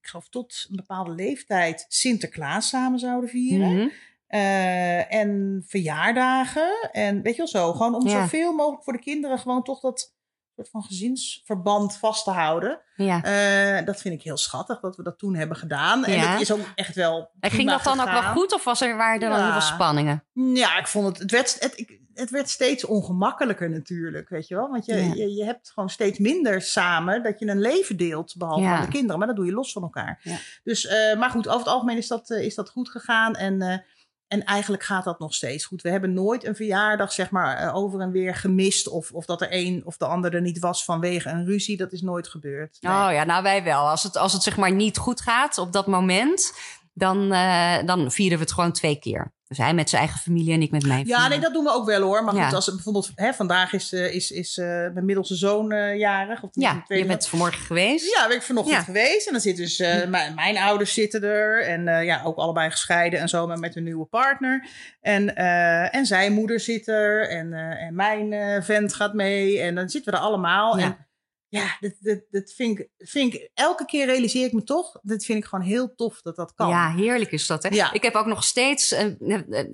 S2: ik geloof tot een bepaalde leeftijd Sinterklaas samen zouden vieren.
S3: Mhm.
S2: Eh, en verjaardagen. En weet je wel zo. Gewoon om
S3: Ja.
S2: zoveel mogelijk voor de kinderen gewoon toch dat soort van gezinsverband vast te houden.
S3: ja.
S2: Eh, dat vind ik heel schattig dat we dat toen hebben gedaan. En dat is ook echt wel.
S3: En ging dat dan ook wel goed of was er, waren er
S2: Ja.
S3: heel veel spanningen?
S2: Ja, ik vond het. Het werd, het, ik- het werd steeds ongemakkelijker natuurlijk. Weet je wel. Want je,
S3: Ja.
S2: je, je hebt gewoon steeds minder samen dat je een leven deelt. Behalve aan de kinderen. Maar dat doe je los van elkaar. Dus, eh, maar goed, over het algemeen is dat, is dat goed gegaan. En. En eigenlijk gaat dat nog steeds goed. We hebben nooit een verjaardag zeg maar eh, over en weer gemist. Of, of dat er een of de ander er niet was vanwege een ruzie. Dat is nooit gebeurd. Nee.
S3: Oh ja, nou wij wel. Als het, als het zeg maar niet goed gaat op dat moment, dan, eh, dan vieren we het gewoon twee keer. Dus hij met zijn eigen familie en ik met mijn
S2: Ja,
S3: familie.
S2: nee, dat doen we ook wel hoor. Maar
S3: Ja.
S2: goed, als bijvoorbeeld hè, vandaag is, eh, is, is eh, mijn middelste zoon jarig. Of
S3: Ja, je bent vanmorgen geweest.
S2: Ja, ben ik vanochtend
S3: Ja.
S2: geweest. En dan zit dus eh, mijn, mijn ouders zitten er. En ja, ook allebei gescheiden en zo, maar met hun nieuwe partner. En, en zijn moeder zit er. En, en mijn vent gaat mee. En dan zitten we er allemaal.
S3: Ja.
S2: En ja, dat, dat, dat vind, ik, vind ik... Elke keer realiseer ik me toch... Dat vind ik gewoon heel tof dat dat kan.
S3: Ja, heerlijk is dat. Hè?
S2: Ja.
S3: Ik heb ook nog steeds een,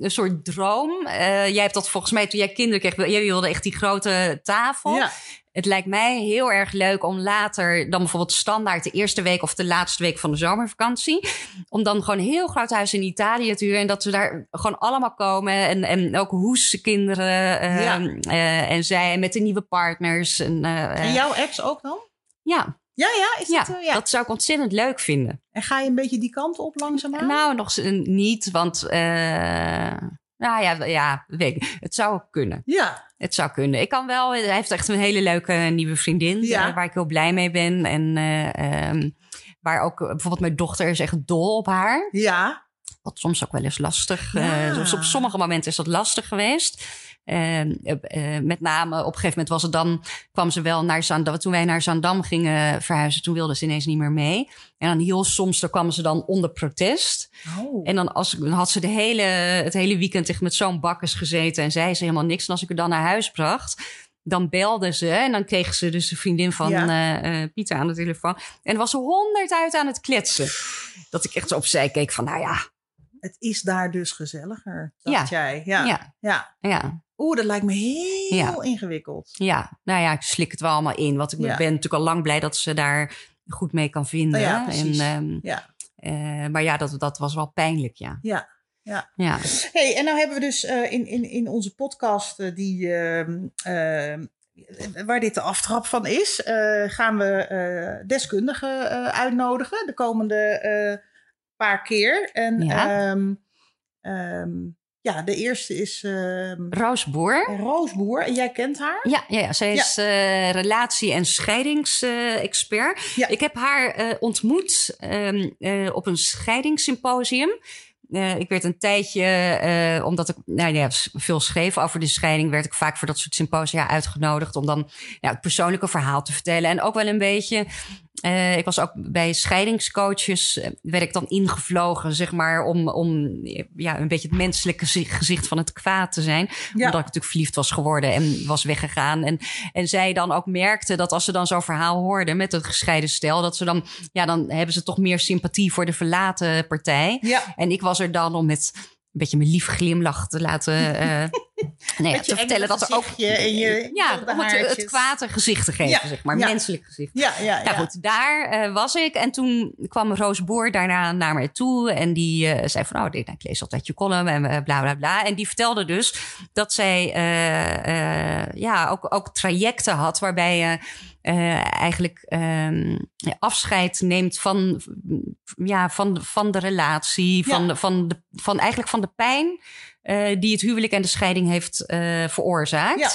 S3: een, soort droom. Eh, jij hebt dat volgens mij toen jij kinderen kreeg. Jij wilde echt die grote tafel.
S2: Ja.
S3: Het lijkt mij heel erg leuk om later dan bijvoorbeeld standaard de eerste week of de laatste week van de zomervakantie. Om dan gewoon een heel groot huis in Italië te huren. En dat we daar gewoon allemaal komen. En, en ook hoeskinderen. eh,
S2: Ja.
S3: eh, en zij met de nieuwe partners. En, eh,
S2: En jouw ex ook dan?
S3: ja,
S2: Ja, ja, is
S3: ja,
S2: dat... eh, ja.
S3: dat zou ik ontzettend leuk vinden.
S2: En ga je een beetje die kant op langzaamaan?
S3: Nou, nog niet, want. Eh, nou ja, ja, weet ik. Het zou kunnen.
S2: Ja,
S3: Het zou kunnen. Ik kan wel. Hij heeft echt een hele leuke nieuwe vriendin.
S2: Ja.
S3: eh, waar ik heel blij mee ben. En eh, ehm, waar ook eh, bijvoorbeeld mijn dochter is echt dol op haar.
S2: ja.
S3: Wat soms ook wel eens lastig.
S2: Ja.
S3: eh, op sommige momenten is dat lastig geweest. Ehm, eh, met name op een gegeven moment was het dan, kwam ze wel naar Zandam. Toen wij naar Zandam gingen verhuizen, toen wilde ze ineens niet meer mee. En dan heel soms, dan kwam ze dan onder protest.
S2: Oh.
S3: En dan, als, dan had ze de hele, het hele weekend echt met zo'n bakkes gezeten en zei ze helemaal niks. En als ik er dan naar huis bracht, dan belden ze en dan kregen ze dus de vriendin van
S2: Ja.
S3: eh, eh, Pieter aan de telefoon. En was ze honderd uit aan het kletsen. Dat ik echt zo opzij keek van, nou ja,
S2: Het is daar dus gezelliger, dacht jij. Ja.
S3: ja,
S2: ja.
S3: ja,
S2: Oeh, dat lijkt me heel
S3: Ja.
S2: ingewikkeld.
S3: ja. Nou ja, ik slik het wel allemaal in. Want ik
S2: Ja.
S3: ben natuurlijk al lang blij dat ze daar goed mee kan vinden.
S2: Oh ja.
S3: En, ehm,
S2: Ja.
S3: eh, maar ja, dat, dat was wel pijnlijk, ja.
S2: Ja. Ja.
S3: Ja,
S2: Hey, en nou hebben we dus eh, in, in, in onze podcast eh, die, ehm, ehm, waar dit de aftrap van is, gaan we deskundigen uitnodigen de komende paar keer. En
S3: Ja.
S2: ja, ja de eerste is ehm
S3: Roosboer.
S2: Roosboer. En jij kent haar?
S3: Ja, ja, ja, zij is eh, relatie- en scheidingsexpert.
S2: Ja.
S3: Ik heb haar eh, ontmoet ehm, eh, op een scheidingssymposium. Ik werd een tijdje, omdat ik nou ja, veel schreef over de scheiding, werd ik vaak voor dat soort symposia uitgenodigd om dan ja, het persoonlijke verhaal te vertellen. En ook wel een beetje. Eh, ik was ook bij scheidingscoaches, eh, werd ik dan ingevlogen, zeg maar, om, om ja, een beetje het menselijke zi- gezicht van het kwaad te zijn.
S2: Ja.
S3: Omdat ik natuurlijk verliefd was geworden en was weggegaan. En, en zij dan ook merkte dat als ze dan zo'n verhaal hoorden met het gescheiden stel, dat ze dan, ja, dan hebben ze toch meer sympathie voor de verlaten partij.
S2: Ja.
S3: En ik was er dan om met beetje mijn lief glimlach te laten. <laughs> eh nee, ja, te vertellen dat er ook.
S2: je
S3: ja,
S2: wilde
S3: om het, het kwaad gezicht te geven,
S2: Ja,
S3: zeg maar.
S2: ja.
S3: Menselijk gezicht.
S2: Ja, ja, ja.
S3: Nou goed, daar eh, was ik. En toen kwam Roos Boer daarna naar mij toe. En die eh, zei van, oh, nou, ik lees altijd je column en eh, bla, bla, bla. En die vertelde dus dat zij eh, eh, ja, ook, ook trajecten had... waarbij je eh, eigenlijk ehm, afscheid neemt van, ja, van, van de relatie... Van,
S2: Ja.
S3: de, van, de, van eigenlijk van de pijn eh, die het huwelijk en de scheiding heeft eh, veroorzaakt.
S2: Ja.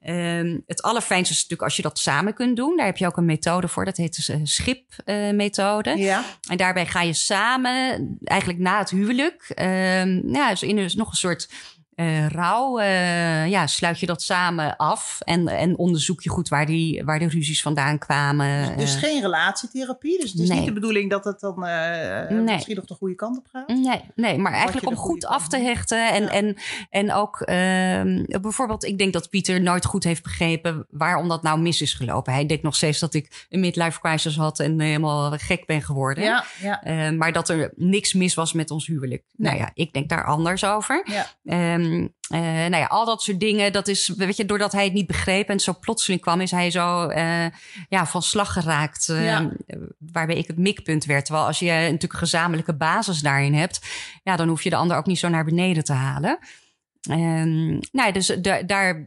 S3: Ehm, het allerfijnste is natuurlijk als je dat samen kunt doen. Daar heb je ook een methode voor. Dat heet de schip-methode.
S2: Ja.
S3: En daarbij ga je samen, eigenlijk na het huwelijk, ehm, ja, dus in een, nog een soort eh, rouw, eh, ja, sluit je dat samen af. En, en onderzoek je goed waar, die, waar de ruzies vandaan kwamen.
S2: Dus
S3: Eh,
S2: geen relatietherapie. Dus het is
S3: nee.
S2: niet de bedoeling dat het dan
S3: Nee.
S2: misschien nog de goede kant op gaat.
S3: Nee, nee, maar eigenlijk om goed af te hechten. En,
S2: Ja.
S3: en, en ook ehm, bijvoorbeeld, ik denk dat Pieter nooit goed heeft begrepen waarom dat nou mis is gelopen. Hij denkt nog steeds dat ik een midlife crisis had en helemaal gek ben geworden.
S2: Ja, ja.
S3: Maar dat er niks mis was met ons huwelijk. Nou ja, ik denk daar anders over.
S2: Ja.
S3: Ehm, eh, nou ja, al dat soort dingen, dat is, weet je, doordat hij het niet begreep en zo plotseling kwam, is hij zo eh, ja, van slag geraakt. eh,
S2: Ja.
S3: Waarbij ik het mikpunt werd. Terwijl als je natuurlijk een gezamenlijke basis daarin hebt, ja, dan hoef je de ander ook niet zo naar beneden te halen. Ehm, nou, ja, dus da- daar,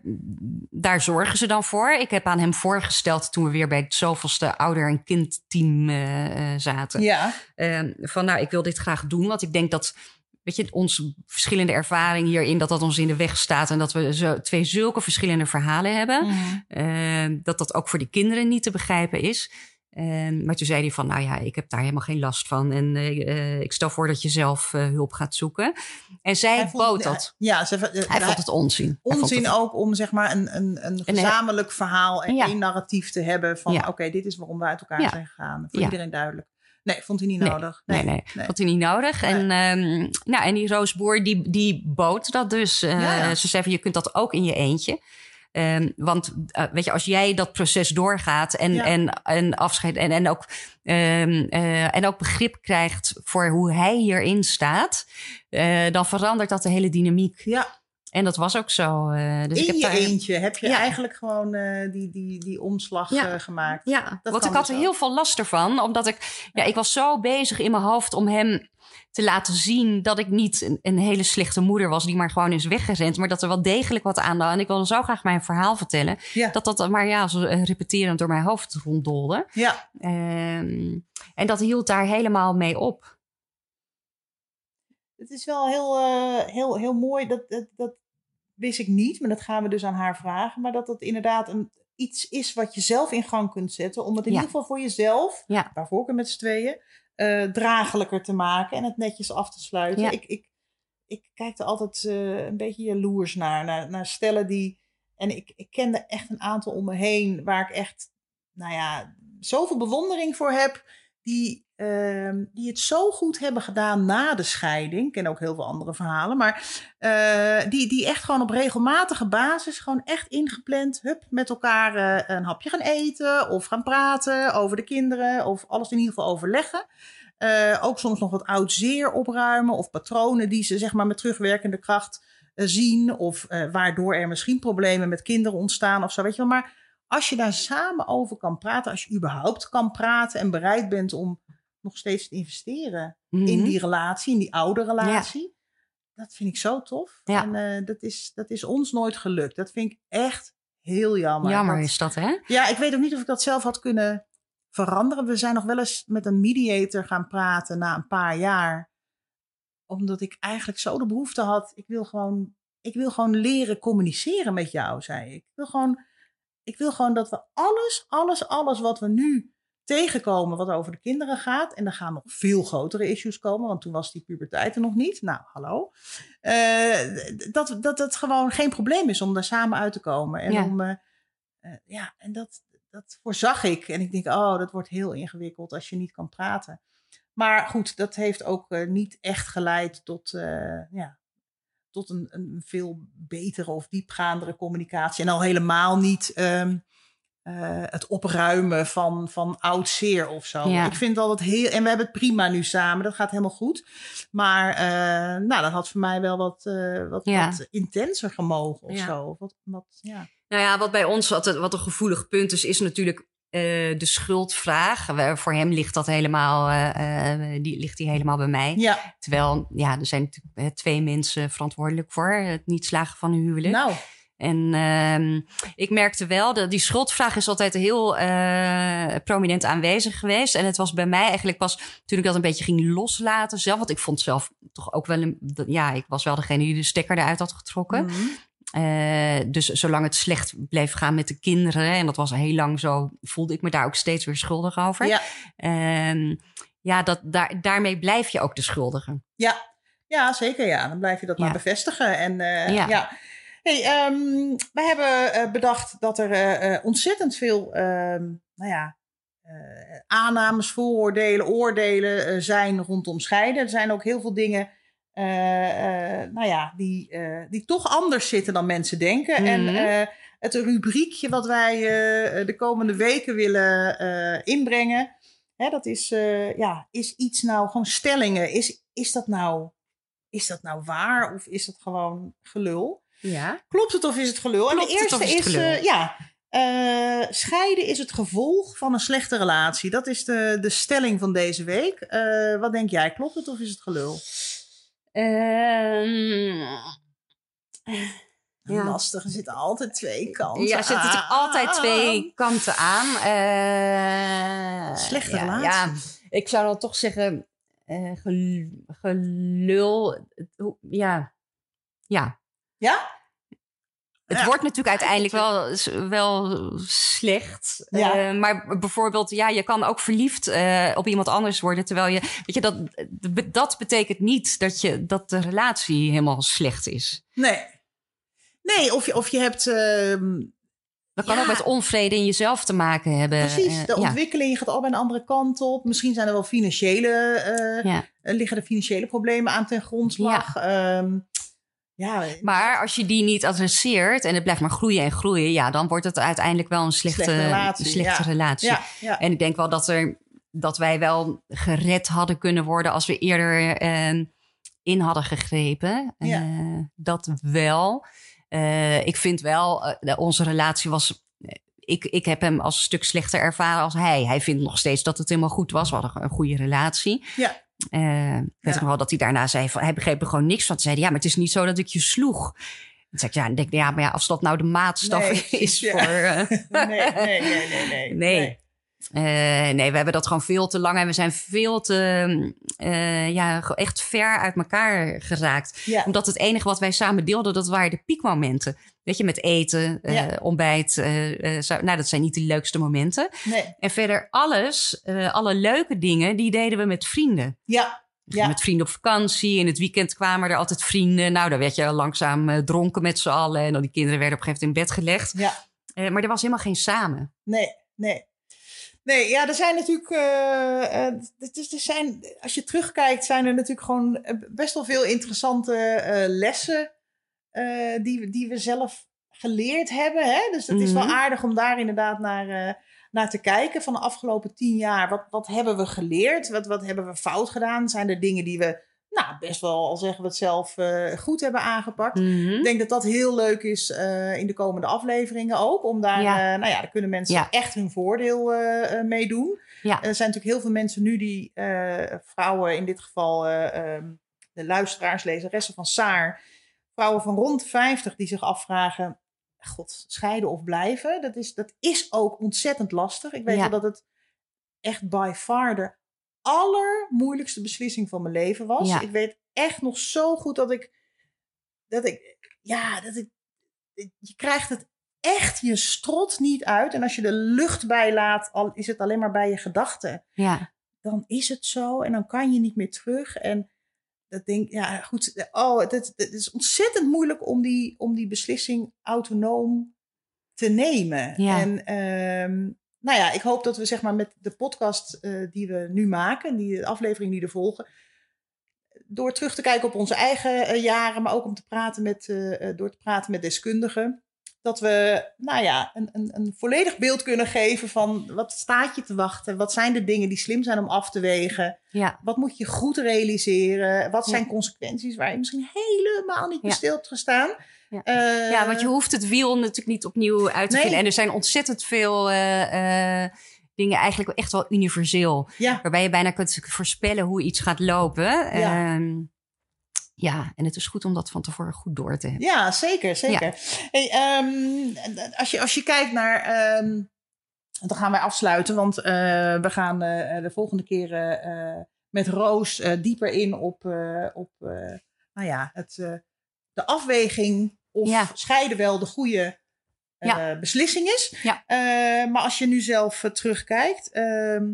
S3: daar zorgen ze dan voor. Ik heb aan hem voorgesteld toen we weer bij het zoveelste ouder- en kindteam eh, zaten.
S2: ja.
S3: Ehm, van nou, ik wil dit graag doen, want ik denk dat, weet je, onze verschillende ervaring hierin, dat dat ons in de weg staat en dat we zo, twee zulke verschillende verhalen hebben,
S2: Mhm.
S3: Ehm, dat dat ook voor de kinderen niet te begrijpen is. Ehm, maar toen zei hij van, nou ja, ik heb daar helemaal geen last van en eh, eh, ik stel voor dat je zelf eh, hulp gaat zoeken. En zij bood dat.
S2: Ja, ze,
S3: Hij vond het onzin.
S2: Onzin
S3: het-
S2: ook om zeg maar een, een, een gezamenlijk verhaal en
S3: Ja.
S2: één narratief te hebben van
S3: Ja.
S2: oké, dit is waarom we uit elkaar
S3: Ja.
S2: zijn gegaan. Voor iedereen duidelijk. Nee, vond hij niet
S3: Nee,
S2: nodig.
S3: Nee, nee, vond hij niet nodig.
S2: Nee.
S3: En, ehm, nou, en die Roosboer, die, die bood dat dus.
S2: Ja, ja.
S3: Ze zei van, je kunt dat ook in je eentje. Ehm, want eh, weet je, als jij dat proces doorgaat en,
S2: Ja.
S3: en, en afscheid en, en, ook, ehm, eh, en ook begrip krijgt voor hoe hij hierin staat, dan verandert dat de hele dynamiek.
S2: Ja,
S3: En dat was ook zo. eh, dus ik
S2: in
S3: heb
S2: je
S3: daar,
S2: eentje heb je
S3: Ja.
S2: eigenlijk gewoon eh, die, die, die omslag
S3: Ja.
S2: eh, gemaakt.
S3: Ja,
S2: Dat
S3: want ik had
S2: dus
S3: er heel veel last ervan. Omdat ik, ja, ik was zo bezig in mijn hoofd om hem te laten zien dat ik niet een, een hele slechte moeder was die maar gewoon is weggerend. Maar dat er wel degelijk wat aan. En ik wilde zo graag mijn verhaal vertellen.
S2: Ja.
S3: Dat dat maar ja, zo repeterend door mijn hoofd ronddolde.
S2: Ja,
S3: Ehm, en dat hield daar helemaal mee op.
S2: het is wel heel, eh, heel, heel mooi. Dat, dat, dat wist ik niet, maar dat gaan we dus aan haar vragen. Maar dat het inderdaad een, iets is wat je zelf in gang kunt zetten. Om het in
S3: Ja.
S2: ieder geval voor jezelf,
S3: Ja.
S2: waarvoor ik met z'n tweeën, eh, draaglijker te maken en het netjes af te sluiten.
S3: Ja.
S2: Ik, ik, ik kijk er altijd eh, een beetje jaloers naar, naar, naar stellen die... En ik, ik kende echt een aantal om me heen waar ik echt, nou ja, zoveel bewondering voor heb. Die, ehm, die het zo goed hebben gedaan na de scheiding. Ik ken ook heel veel andere verhalen. Maar eh, die, die echt gewoon op regelmatige basis, gewoon echt ingepland, hup, met elkaar eh, een hapje gaan eten. Of gaan praten over de kinderen. Of alles in ieder geval overleggen. Eh, ook soms nog wat oud zeer opruimen. Of patronen die ze zeg maar met terugwerkende kracht zien. Of waardoor er misschien problemen met kinderen ontstaan of zo. Weet je wel. Maar als je daar samen over kan praten, als je überhaupt kan praten en bereid bent om nog steeds te investeren in
S3: Mhm.
S2: die relatie, in die oude relatie, dat vind ik zo tof.
S3: Ja.
S2: En eh, dat, is, dat is ons nooit gelukt. Dat vind ik echt heel jammer.
S3: Jammer
S2: Dat-
S3: is dat, hè?
S2: ja, ik weet ook niet of ik dat zelf had kunnen veranderen. We zijn nog wel eens met een mediator gaan praten na een paar jaar. Omdat ik eigenlijk zo de behoefte had. Ik wil gewoon, ik wil gewoon leren communiceren met jou, zei ik. Ik wil gewoon, ik wil gewoon dat we alles, alles, alles wat we nu tegenkomen wat over de kinderen gaat. En er gaan nog veel grotere issues komen, want toen was die puberteit er nog niet. Nou, hallo. Eh, dat, dat het gewoon geen probleem is om daar samen uit te komen. En
S3: Ja.
S2: om, eh, eh, ja, en dat, dat voorzag ik. En ik denk, oh, dat wordt heel ingewikkeld als je niet kan praten. Maar goed, dat heeft ook niet echt geleid tot, ja, tot een, een veel betere of diepgaandere communicatie. En al helemaal niet ehm, eh, het opruimen van, van oud zeer of zo.
S3: Ja.
S2: Ik vind altijd heel... En we hebben het prima nu samen, dat gaat helemaal goed. Maar eh, nou, dat had voor mij wel wat, eh, wat,
S3: Ja.
S2: wat intenser gemogen of
S3: Ja.
S2: zo. Wat, wat, ja.
S3: Nou ja, wat bij ons altijd, wat een gevoelig punt is, is natuurlijk de schuldvraag. Voor hem ligt dat helemaal, eh, eh, die, ligt die helemaal bij mij.
S2: ja,
S3: Terwijl, ja, er zijn natuurlijk eh, twee mensen verantwoordelijk voor het niet slagen van een huwelijk.
S2: nou,
S3: En ehm, ik merkte wel dat die schuldvraag is altijd heel eh, prominent aanwezig geweest. En het was bij mij eigenlijk pas toen ik dat een beetje ging loslaten zelf. Want ik vond zelf toch ook wel een. Ja, ik was wel degene die de stekker eruit had getrokken.
S2: mhm.
S3: Eh, dus zolang het slecht bleef gaan met de kinderen, en dat was heel lang zo, voelde ik me daar ook steeds weer schuldig over.
S2: ja.
S3: Ehm, ja, dat, daar, daarmee blijf je ook de schuldige.
S2: Ja, ja zeker. Ja. Dan blijf je dat
S3: Ja.
S2: maar bevestigen. En eh, ja.
S3: Ja.
S2: Hey, we hebben eh, bedacht dat er ontzettend veel ehm, nou ja, aannames, vooroordelen, oordelen zijn rondom scheiden. Er zijn ook heel veel dingen nou ja, die, eh, die toch anders zitten dan mensen denken. En
S3: Mhm.
S2: eh, het rubriekje wat wij eh, de komende weken willen eh, inbrengen. Hè, dat is, eh, ja, is iets nou gewoon stellingen. Is, is, dat nou, is dat nou waar of is dat gewoon gelul?
S3: Ja.
S2: Klopt het of is het gelul?
S3: Klopt
S2: en de
S3: het
S2: eerste
S3: is
S2: eh, ja, eh, scheiden is het gevolg van een slechte relatie. Dat is de, de stelling van deze week. Eh, wat denk jij? Klopt het of is het gelul?
S3: Ehm, Ja.
S2: Lastig, er zitten altijd twee kanten
S3: ja, er zitten natuurlijk
S2: aan.
S3: altijd twee kanten aan. Eh,
S2: Slechte
S3: ja. Ja, ik zou dan toch zeggen, eh, gel- gelul. hoe- Ja. Ja.
S2: Ja?
S3: Het
S2: Ja.
S3: wordt natuurlijk uiteindelijk wel, wel slecht.
S2: Ja.
S3: Eh, maar bijvoorbeeld, ja, je kan ook verliefd eh, op iemand anders worden. Terwijl je, weet je, dat, dat betekent niet dat, je, dat de relatie helemaal slecht is.
S2: Nee. Nee, of je, of je hebt... ehm,
S3: Dat kan
S2: Ja.
S3: ook met onvrede in jezelf te maken hebben.
S2: precies,
S3: Eh,
S2: de ontwikkeling gaat al bij een andere kant op. Misschien zijn er wel financiële...
S3: Ja.
S2: liggen er financiële problemen aan ten grondslag. Ja, ja
S3: Maar als je die niet adresseert en het blijft maar groeien en groeien, ja, dan wordt het uiteindelijk wel een slechte,
S2: Slechte relatie,
S3: een slechte
S2: ja.
S3: relatie.
S2: ja.
S3: En ik denk wel dat, er, dat wij wel gered hadden kunnen worden als we eerder eh, in hadden gegrepen. Eh, dat wel. Eh, ik vind wel, eh, onze relatie was. Ik, ik heb hem als een stuk slechter ervaren als hij. Hij vindt nog steeds dat het helemaal goed was. We hadden een goede relatie.
S2: Ja.
S3: Eh, ik weet
S2: Ja.
S3: nog wel dat hij daarna zei van hij begreep er gewoon niks van. Zei hij, ja, maar het is niet zo dat ik je sloeg. Toen zei ik, ja, dan denk ik, ja, maar ja, als dat nou de maatstaf
S2: Nee, <laughs>
S3: is
S2: ja.
S3: voor. eh, <laughs>
S2: Nee, nee, nee, nee, nee. <laughs>
S3: Nee. Eh, nee, we hebben dat gewoon veel te lang en we zijn veel te, eh, ja, echt ver uit elkaar geraakt.
S2: Ja.
S3: Omdat het enige wat wij samen deelden, dat waren de piekmomenten. Weet je, met eten, eh, ontbijt. eh, eh, nou, dat zijn niet de leukste momenten.
S2: Nee.
S3: En verder alles, alle leuke dingen, die deden we met vrienden.
S2: Ja. Ja.
S3: Met vrienden op vakantie. In het weekend kwamen er altijd vrienden. Nou, dan werd je langzaam dronken met z'n allen. En dan die kinderen werden op een gegeven moment in bed gelegd.
S2: Ja.
S3: Maar er was helemaal geen samen.
S2: Nee, nee. Nee, ja, er zijn natuurlijk. Uh, uh, er zijn, als je terugkijkt, zijn er natuurlijk gewoon best wel veel interessante uh, lessen. Die, die we zelf geleerd hebben. Hè? Dus het is wel
S3: Mhm.
S2: aardig om daar inderdaad naar, naar te kijken. Van de afgelopen tien jaar. Wat, wat hebben we geleerd? Wat, wat hebben we fout gedaan? Zijn er dingen die we. Nou, best wel, al zeggen we het zelf, goed hebben aangepakt.
S3: Mhm.
S2: Ik denk dat dat heel leuk is uh, in de komende afleveringen ook. Om daar,
S3: Ja.
S2: uh, nou ja, daar kunnen mensen
S3: Ja.
S2: echt hun voordeel uh, mee doen.
S3: Ja.
S2: Er zijn natuurlijk heel veel mensen nu die, vrouwen in dit geval, um, de luisteraars, lezeressen van Saar. Vrouwen van rond 50 die zich afvragen, god, scheiden of blijven. Dat is, dat is ook ontzettend lastig. Ik weet
S3: Ja.
S2: dat het echt by far de allermoeilijkste beslissing van mijn leven was.
S3: Ja.
S2: Ik weet echt nog zo goed dat ik, dat ik, ja, dat ik, je krijgt het echt je strot niet uit. En als je de lucht bijlaat, al is het alleen maar bij je gedachten.
S3: Ja.
S2: Dan is het zo en dan kan je niet meer terug. En dat denk ja, goed. Oh, het, is ontzettend moeilijk om die, om die beslissing autonoom te nemen.
S3: Ja.
S2: En ehm, nou ja, ik hoop dat we zeg maar met de podcast eh, die we nu maken, die de aflevering die er volgen, door terug te kijken op onze eigen eh, jaren, maar ook om te praten met, eh, door te praten met deskundigen, dat we nou ja, een, een, een volledig beeld kunnen geven van wat staat je te wachten, wat zijn de dingen die slim zijn om af te wegen,
S3: Ja.
S2: wat moet je goed realiseren, wat
S3: Ja.
S2: zijn consequenties waar je misschien helemaal niet bij
S3: Ja.
S2: stil hebt gestaan.
S3: Ja.
S2: Eh,
S3: ja, want je hoeft het wiel natuurlijk niet opnieuw uit te
S2: Nee.
S3: vinden. En er zijn ontzettend veel eh, eh, dingen eigenlijk echt wel universeel. Waarbij je bijna kunt voorspellen hoe iets gaat lopen.
S2: Ja.
S3: Ehm, ja, en het is goed om dat van tevoren goed door te hebben.
S2: Ja, zeker, zeker. Hey, ehm, als, je, als je kijkt naar. ehm, dan gaan wij afsluiten, want eh, we gaan eh, de volgende keer eh, met Roos dieper in op, op nou ja, het, de afweging of
S3: Ja.
S2: scheiden wel de goede
S3: Ja.
S2: beslissing is.
S3: Ja.
S2: Maar als je nu zelf terugkijkt, ehm,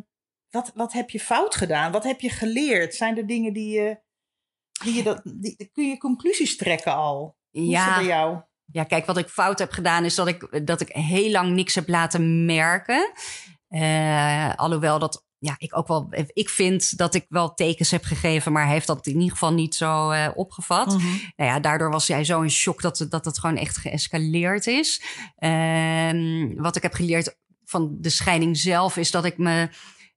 S2: wat, wat heb je fout gedaan? Wat heb je geleerd? Zijn er dingen die je. Die je dat, die, kun je conclusies trekken al? Hoe is dat bij
S3: Ja,
S2: jou?
S3: ja, kijk, wat ik fout heb gedaan is dat ik, dat ik heel lang niks heb laten merken. Eh, alhoewel dat, ja, ik ook wel, ik vind dat ik wel tekens heb gegeven, maar hij heeft dat in ieder geval niet zo eh, opgevat.
S2: Mhm.
S3: Nou ja, daardoor was jij zo in shock dat, het- dat het gewoon echt geëscaleerd is. Ehm, wat ik heb geleerd van de scheiding zelf is dat ik me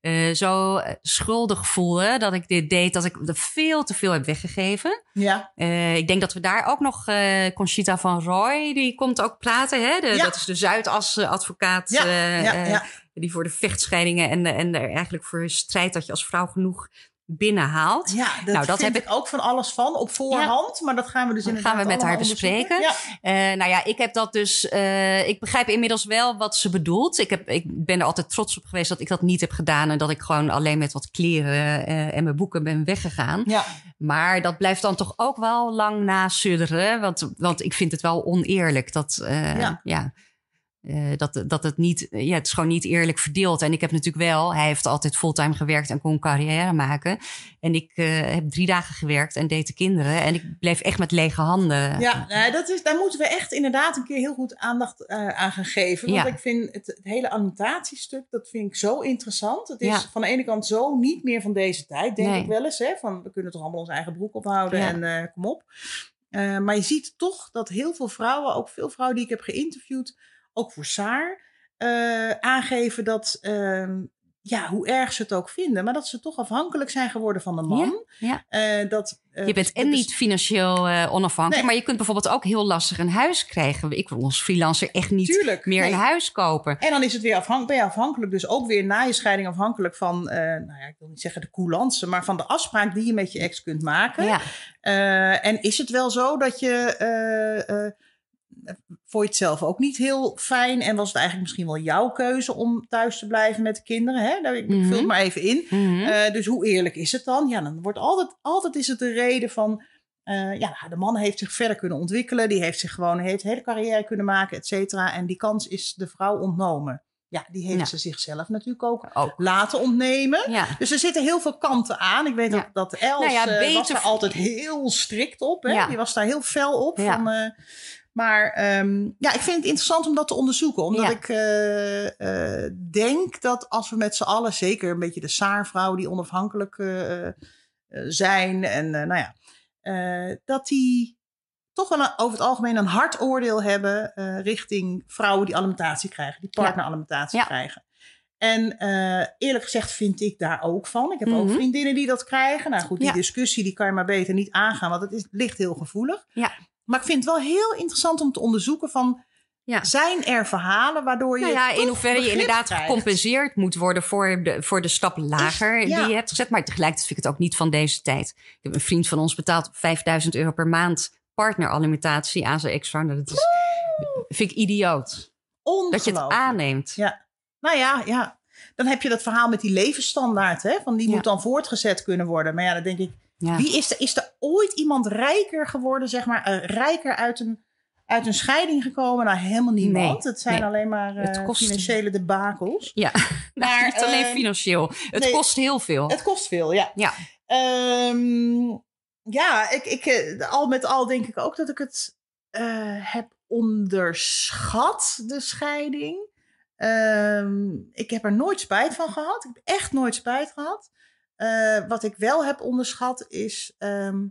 S3: eh, zo eh, schuldig voelde dat ik dit deed, dat ik er veel te veel heb weggegeven.
S2: Ja,
S3: Eh, ik denk dat we daar ook nog eh, Conchita van Roy, die komt ook praten. Hè? De,
S2: Ja.
S3: Dat is de Zuidas-advocaat.
S2: ja, ja, ja.
S3: die voor de vechtscheidingen en, en er eigenlijk voor strijdt dat je als vrouw genoeg binnenhaalt.
S2: ja dat,
S3: Nou, dat heb
S2: ik ook van alles van op voorhand. Maar dat gaan we dus inderdaad
S3: gaan we met haar bespreken.
S2: Ja,
S3: Eh, nou ja, ik heb dat dus. eh, ik begrijp inmiddels wel wat ze bedoelt. Ik, heb, ik ben er altijd trots op geweest dat ik dat niet heb gedaan. En dat ik gewoon alleen met wat kleren eh, en mijn boeken ben weggegaan.
S2: ja,
S3: Maar dat blijft dan toch ook wel lang nasudderen. Want, want ik vind het wel oneerlijk dat.
S2: Ja.
S3: ja. Eh, dat, dat het niet, ja, het is gewoon niet eerlijk verdeeld. En ik heb natuurlijk wel, hij heeft altijd fulltime gewerkt en kon carrière maken. En ik eh, heb drie dagen gewerkt en deed de kinderen. En ik bleef echt met lege handen.
S2: ja nou, dat is, daar moeten we echt inderdaad een keer heel goed aandacht eh, aan gaan geven. Want
S3: Ja.
S2: ik vind het, het hele annotatiestuk, dat vind ik zo interessant. Het is
S3: Ja.
S2: van de ene kant zo niet meer van deze tijd, denk
S3: Nee.
S2: ik wel eens. Hè? Van, we kunnen toch allemaal onze eigen broek ophouden
S3: Ja.
S2: en eh, kom op. Eh, maar je ziet toch dat heel veel vrouwen, ook veel vrouwen die ik heb geïnterviewd, ook voor Saar, eh, aangeven dat, ehm, ja, hoe erg ze het ook vinden, maar dat ze toch afhankelijk zijn geworden van de man.
S3: Ja,
S2: Eh, dat, eh,
S3: Je bent en niet financieel onafhankelijk,
S2: Nee.
S3: maar je kunt bijvoorbeeld ook heel lastig een huis krijgen. Ik wil als freelancer echt niet
S2: Tuurlijk,
S3: meer
S2: nee.
S3: een huis kopen.
S2: En dan is het weer afhank ben je afhankelijk, dus ook weer na je scheiding afhankelijk van, nou ja, ik wil niet zeggen de coulance, maar van de afspraak die je met je ex kunt maken.
S3: Ja,
S2: en is het wel zo dat je, vond je het zelf ook niet heel fijn en was het eigenlijk misschien wel jouw keuze om thuis te blijven met de kinderen? Hè? Daar, ik
S3: Mhm.
S2: vul het maar even in.
S3: Mhm.
S2: Eh, dus hoe eerlijk is het dan? Ja, dan wordt altijd, altijd is het de reden van. eh, ja, de man heeft zich verder kunnen ontwikkelen. Die heeft zich gewoon heeft een hele carrière kunnen maken, et cetera. En die kans is de vrouw ontnomen. Ja, die heeft
S3: Ja.
S2: ze zichzelf natuurlijk ook
S3: ook.
S2: laten ontnemen.
S3: Ja.
S2: Dus er zitten heel veel kanten aan. Ik weet
S3: Ja.
S2: ook dat Els
S3: Nou
S2: eh, was er altijd heel strikt op. Hè? Die was daar heel fel op.
S3: Ja.
S2: Van, Maar ehm, ja, ik vind het interessant om dat te onderzoeken. Omdat
S3: Ja.
S2: ik eh, eh, denk dat als we met z'n allen, zeker een beetje de saarvrouwen die onafhankelijk eh, zijn. En nou ja, dat die toch wel een- over het algemeen een hard oordeel hebben richting vrouwen die alimentatie krijgen, die partneralimentatie
S3: Ja.
S2: krijgen. En eerlijk gezegd vind ik daar ook van. Ik heb ook
S3: Mhm.
S2: vriendinnen die dat krijgen. Nou goed, die
S3: Ja.
S2: discussie die kan je maar beter niet aangaan, want het is, ligt heel gevoelig.
S3: Ja.
S2: Maar ik vind het wel heel interessant om te onderzoeken van...
S3: Ja.
S2: zijn er verhalen waardoor je
S3: Nou ja, in hoeverre je inderdaad
S2: krijgt?
S3: gecompenseerd moet worden voor de, voor de stap lager
S2: ja.
S3: die je hebt gezet. Maar tegelijkertijd vind ik het ook niet van deze tijd. Ik heb een vriend van ons betaald 5000 euro per maand partneralimentatie aan zijn ex-vrouw. Nou, Dat is, vind ik idioot. Dat je het aanneemt.
S2: Ja. Nou ja, ja. Dan heb je dat verhaal met die levensstandaard. Hè? Van die
S3: Ja.
S2: moet dan voortgezet kunnen worden. Maar ja, dan denk ik...
S3: Ja.
S2: Wie is er, is er ooit iemand rijker geworden, zeg maar, eh, rijker uit een, uit een scheiding gekomen? Nou, helemaal niemand.
S3: Nee,
S2: het zijn
S3: nee.
S2: alleen maar
S3: Het
S2: eh,
S3: kost-
S2: financiële debakels.
S3: Ja, <laughs>
S2: Maar,
S3: niet alleen
S2: eh,
S3: financieel. Het
S2: nee.
S3: kost heel veel.
S2: Het kost veel, ja.
S3: Ja.
S2: Ehm, ja, ik, ik, eh, al met al denk ik ook dat ik het heb onderschat, de scheiding. Ehm, ik heb er nooit spijt van gehad. Ik heb echt nooit spijt gehad. Eh, wat ik wel heb onderschat is, ehm,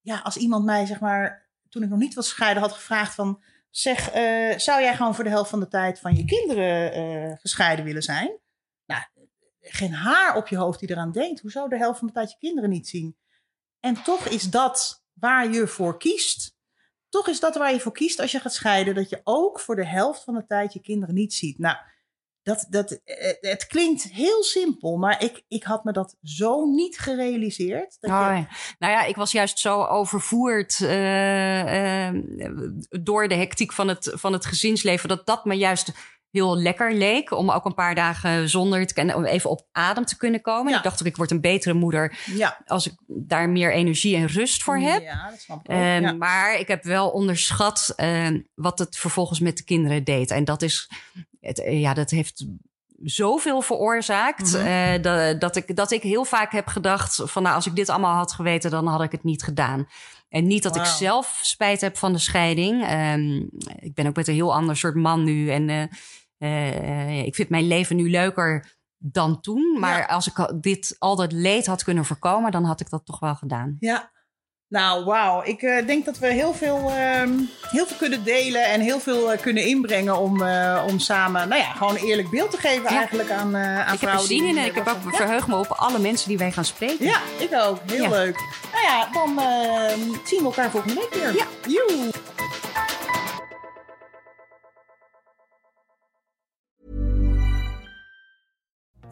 S2: ja, als iemand mij, zeg maar, toen ik nog niet was gescheiden, had gevraagd van, zeg, eh, zou jij gewoon voor de helft van de tijd van je kinderen eh, gescheiden willen zijn? Nou, geen haar op je hoofd die eraan denkt. Hoe zou de helft van de tijd je kinderen niet zien? En toch is dat waar je voor kiest. Toch is dat waar je voor kiest als je gaat scheiden. Dat je ook voor de helft van de tijd je kinderen niet ziet. Nou, dat, dat, eh, het klinkt heel simpel. Maar ik, ik had me dat zo niet gerealiseerd. Dat
S3: Oh. Nou ja, ik was juist zo overvoerd eh, eh, door de hectiek van het, van het gezinsleven. Dat dat me juist heel lekker leek. Om ook een paar dagen zonder te kunnen, om even op adem te kunnen komen.
S2: Ja.
S3: Ik dacht ook, ik word een betere moeder
S2: ja.
S3: als ik daar meer energie en rust voor heb.
S2: Ja, dat snap ik ook.
S3: Ehm,
S2: ja.
S3: Maar ik heb wel onderschat ehm, wat het vervolgens met de kinderen deed. En dat is, het, eh, ja, dat heeft zoveel veroorzaakt.
S2: Mhm.
S3: eh, dat, dat, ik, dat ik heel vaak heb gedacht: van nou, als ik dit allemaal had geweten, dan had ik het niet gedaan. En niet dat ik zelf spijt heb van de scheiding. Ehm, ik ben ook met een heel ander soort man nu. En eh, ik vind mijn leven nu leuker dan toen. Maar
S2: Ja.
S3: als ik dit, al dat leed had kunnen voorkomen, dan had ik dat toch wel gedaan.
S2: Ja. Nou, wauw. Ik eh, denk dat we heel veel, ehm, heel veel kunnen delen en heel veel eh, kunnen inbrengen om, eh, om samen, nou ja, gewoon een eerlijk beeld te geven
S3: Ja.
S2: eigenlijk aan, eh aan
S3: Ik heb er
S2: vrouwen. die
S3: zin in en ik heb ook
S2: Ja.
S3: verheug me op alle mensen die wij gaan spreken.
S2: Ja, ik ook. Heel leuk. Nou ja, dan ehm, zien we elkaar volgende week weer.
S3: Ja.
S2: Joe.